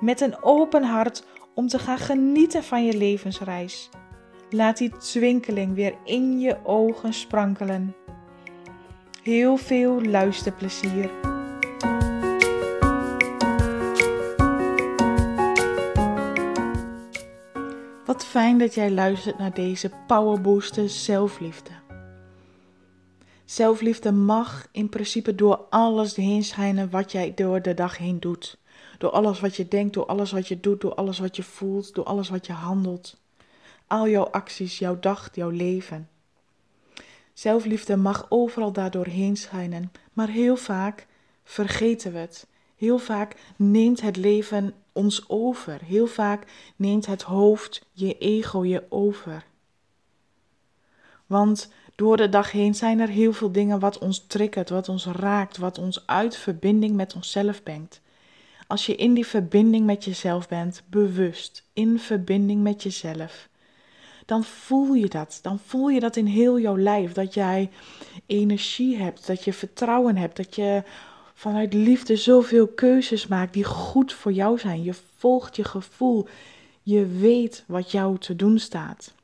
met een open hart om te gaan genieten van je levensreis. Laat die twinkeling weer in je ogen sprankelen. Heel veel luisterplezier. Wat fijn dat jij luistert naar deze powerbooster zelfliefde. Zelfliefde mag in principe door alles heen schijnen wat jij door de dag heen doet. Door alles wat je denkt, door alles wat je doet, door alles wat je voelt, door alles wat je handelt. Al jouw acties, jouw dag, jouw leven. Zelfliefde mag overal daardoor heen schijnen, maar heel vaak vergeten we het. Heel vaak neemt het leven ons over. Heel vaak neemt het hoofd, je ego je over. Want door de dag heen zijn er heel veel dingen wat ons triggert, wat ons raakt, wat ons uit verbinding met onszelf brengt. Als je in die verbinding met jezelf bent, bewust, in verbinding met jezelf, dan voel je dat. Dan voel je dat in heel jouw lijf. Dat jij energie hebt, dat je vertrouwen hebt, dat je vanuit liefde zoveel keuzes maakt die goed voor jou zijn. Je volgt je gevoel. Je weet wat jou te doen staat.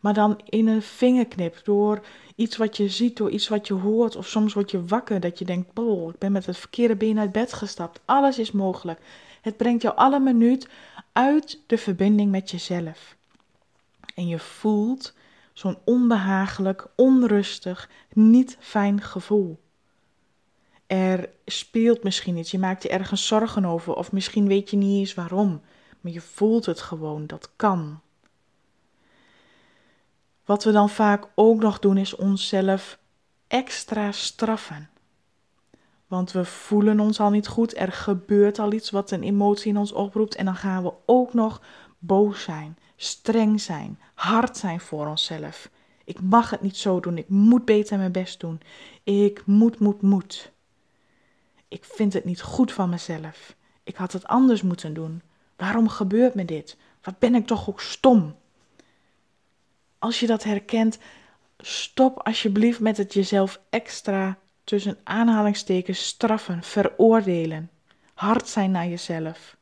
Maar dan in een vingerknip, door iets wat je ziet, door iets wat je hoort, of soms word je wakker dat je denkt, oh, ik ben met het verkeerde been uit bed gestapt. Alles is mogelijk. Het brengt jou alle minuut uit de verbinding met jezelf. En je voelt zo'n onbehagelijk, onrustig, niet fijn gevoel. Er speelt misschien iets, je maakt je ergens zorgen over, of misschien weet je niet eens waarom, maar je voelt het gewoon, dat kan. Wat we dan vaak ook nog doen is onszelf extra straffen. Want we voelen ons al niet goed, er gebeurt al iets wat een emotie in ons oproept en dan gaan we ook nog boos zijn, streng zijn, hard zijn voor onszelf. Ik mag het niet zo doen, ik moet beter mijn best doen. Ik moet, moet, moet. Ik vind het niet goed van mezelf. Ik had het anders moeten doen. Waarom gebeurt me dit? Wat ben ik toch ook stom? Als je dat herkent, stop alsjeblieft met het jezelf extra tussen aanhalingstekens straffen, veroordelen. Hard zijn naar jezelf.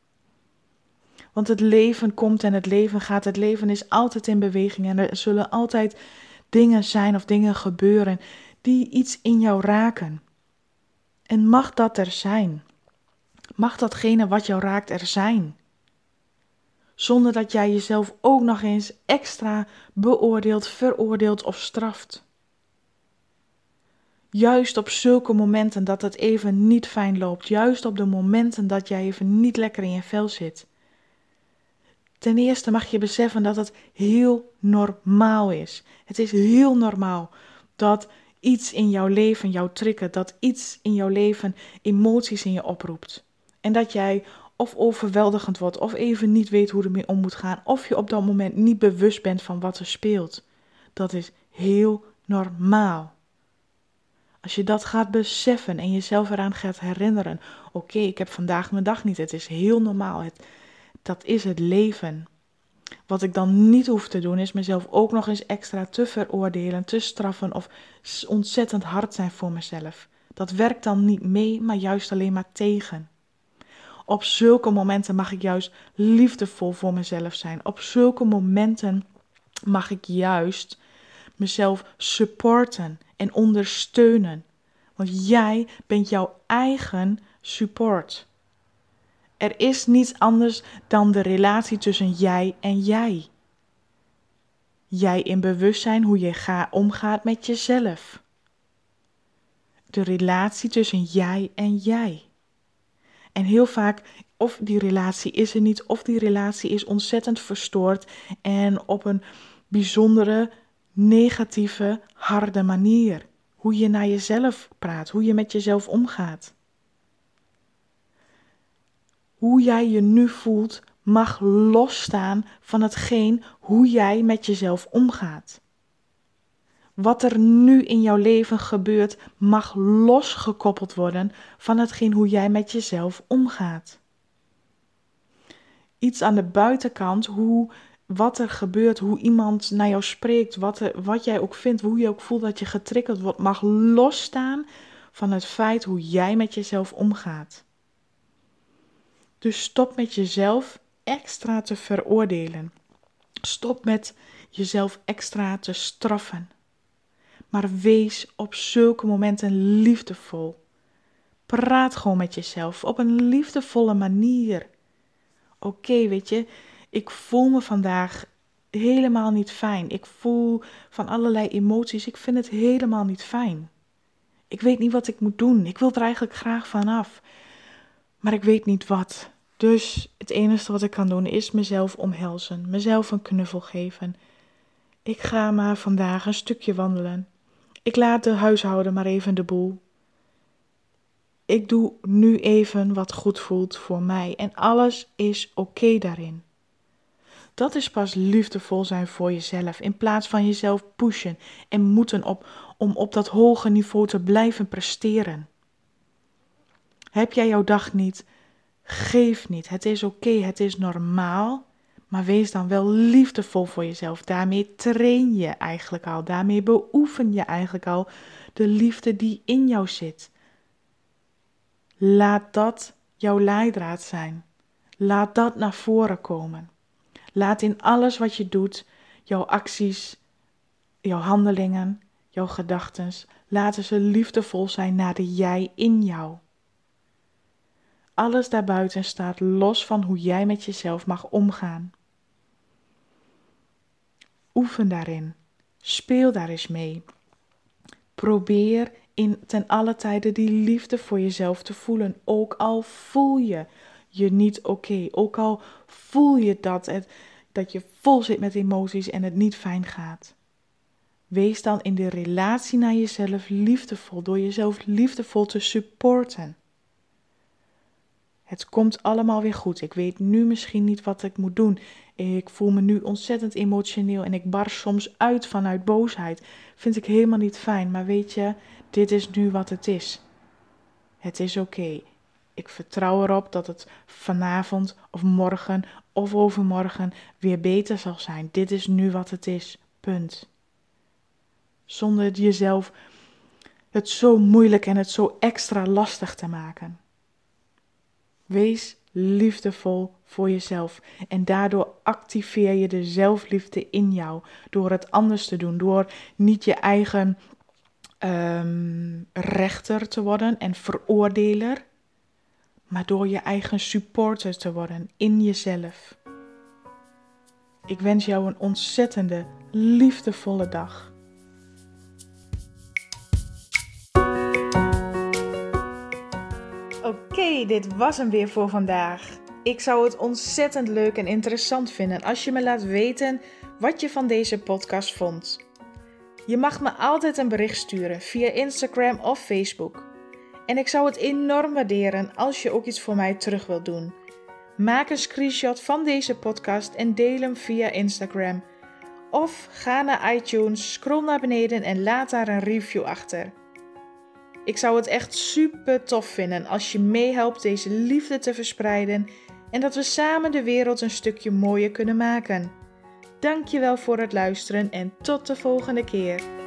Want het leven komt en het leven gaat. Het leven is altijd in beweging en er zullen altijd dingen zijn of dingen gebeuren die iets in jou raken. En mag dat er zijn? Mag datgene wat jou raakt er zijn? Zonder dat jij jezelf ook nog eens extra beoordeelt, veroordeelt of straft. Juist op zulke momenten dat het even niet fijn loopt, juist op de momenten dat jij even niet lekker in je vel zit. Ten eerste mag je beseffen dat het heel normaal is. Het is heel normaal dat iets in jouw leven jou triggert, dat iets in jouw leven emoties in je oproept. En dat jij of overweldigend wordt, of even niet weet hoe ermee om moet gaan, of je op dat moment niet bewust bent van wat er speelt. Dat is heel normaal. Als je dat gaat beseffen en jezelf eraan gaat herinneren: oké, ik heb vandaag mijn dag niet, het is heel normaal, het, dat is het leven. Wat ik dan niet hoef te doen, is mezelf ook nog eens extra te veroordelen, te straffen of ontzettend hard zijn voor mezelf. Dat werkt dan niet mee, maar juist alleen maar tegen. Op zulke momenten mag ik juist liefdevol voor mezelf zijn. Op zulke momenten mag ik juist mezelf supporten en ondersteunen. Want jij bent jouw eigen support. Er is niets anders dan de relatie tussen jij en jij. Jij in bewustzijn hoe je ga, omgaat met jezelf. De relatie tussen jij en jij. En heel vaak, of die relatie is er niet, of die relatie is ontzettend verstoord en op een bijzondere, negatieve, harde manier. Hoe je naar jezelf praat, hoe je met jezelf omgaat. hoe jij je nu voelt mag losstaan van hetgeen hoe jij met jezelf omgaat. Wat er nu in jouw leven gebeurt, mag losgekoppeld worden van hetgeen hoe jij met jezelf omgaat. Iets aan de buitenkant, hoe, wat er gebeurt, hoe iemand naar jou spreekt, wat, wat jij ook vindt, hoe je ook voelt dat je getriggerd wordt, mag losstaan van het feit hoe jij met jezelf omgaat. Dus stop met jezelf extra te veroordelen. Stop met jezelf extra te straffen. Maar wees op zulke momenten liefdevol. Praat gewoon met jezelf op een liefdevolle manier. Oké, weet je, ik voel me vandaag helemaal niet fijn. Ik voel van allerlei emoties. Ik vind het helemaal niet fijn. Ik weet niet wat ik moet doen. Ik wil er eigenlijk graag vanaf. Maar ik weet niet wat. Dus het enige wat ik kan doen is mezelf omhelzen, mezelf een knuffel geven. Ik ga maar vandaag een stukje wandelen. Ik laat de huishouden maar even de boel. Ik doe nu even wat goed voelt voor mij en alles is oké daarin. Dat is pas liefdevol zijn voor jezelf, in plaats van jezelf pushen en moeten op, om op dat hoge niveau te blijven presteren. Heb jij jouw dag niet? Geef niet. Het is oké, het is normaal. Maar wees dan wel liefdevol voor jezelf. Daarmee train je eigenlijk al. Daarmee beoefen je eigenlijk al de liefde die in jou zit. Laat dat jouw leidraad zijn. Laat dat naar voren komen. Laat in alles wat je doet, jouw acties, jouw handelingen, jouw gedachten, laten ze liefdevol zijn naar de jij in jou. Alles daarbuiten staat los van hoe jij met jezelf mag omgaan. Oefen daarin. Speel daar eens mee. Probeer in ten alle tijde die liefde voor jezelf te voelen. Ook al voel je je niet oké. Ook al voel je dat, het, dat je vol zit met emoties en het niet fijn gaat. Wees dan in de relatie naar jezelf liefdevol door jezelf liefdevol te supporten. Het komt allemaal weer goed. Ik weet nu misschien niet wat ik moet doen. Ik voel me nu ontzettend emotioneel en ik bar soms uit vanuit boosheid. Vind ik helemaal niet fijn, maar weet je, dit is nu wat het is. Het is oké. Ik vertrouw erop dat het vanavond of morgen of overmorgen weer beter zal zijn. Dit is nu wat het is. Punt. Zonder jezelf het zo moeilijk en het zo extra lastig te maken. Wees liefdevol voor jezelf en daardoor activeer je de zelfliefde in jou door het anders te doen, door niet je eigen um, rechter te worden en veroordeler, maar door je eigen supporter te worden in jezelf. Ik wens jou een ontzettende, liefdevolle dag. Dit was hem weer voor vandaag. Ik zou het ontzettend leuk en interessant vinden als je me laat weten wat je van deze podcast vond. Je mag me altijd een bericht sturen via Instagram of Facebook. En ik zou het enorm waarderen als je ook iets voor mij terug wilt doen. Maak een screenshot van deze podcast en deel hem via Instagram. Of ga naar iTunes, scroll naar beneden en laat daar een review achter. Ik zou het echt super tof vinden als je meehelpt deze liefde te verspreiden en dat we samen de wereld een stukje mooier kunnen maken. Dankjewel voor het luisteren en tot de volgende keer.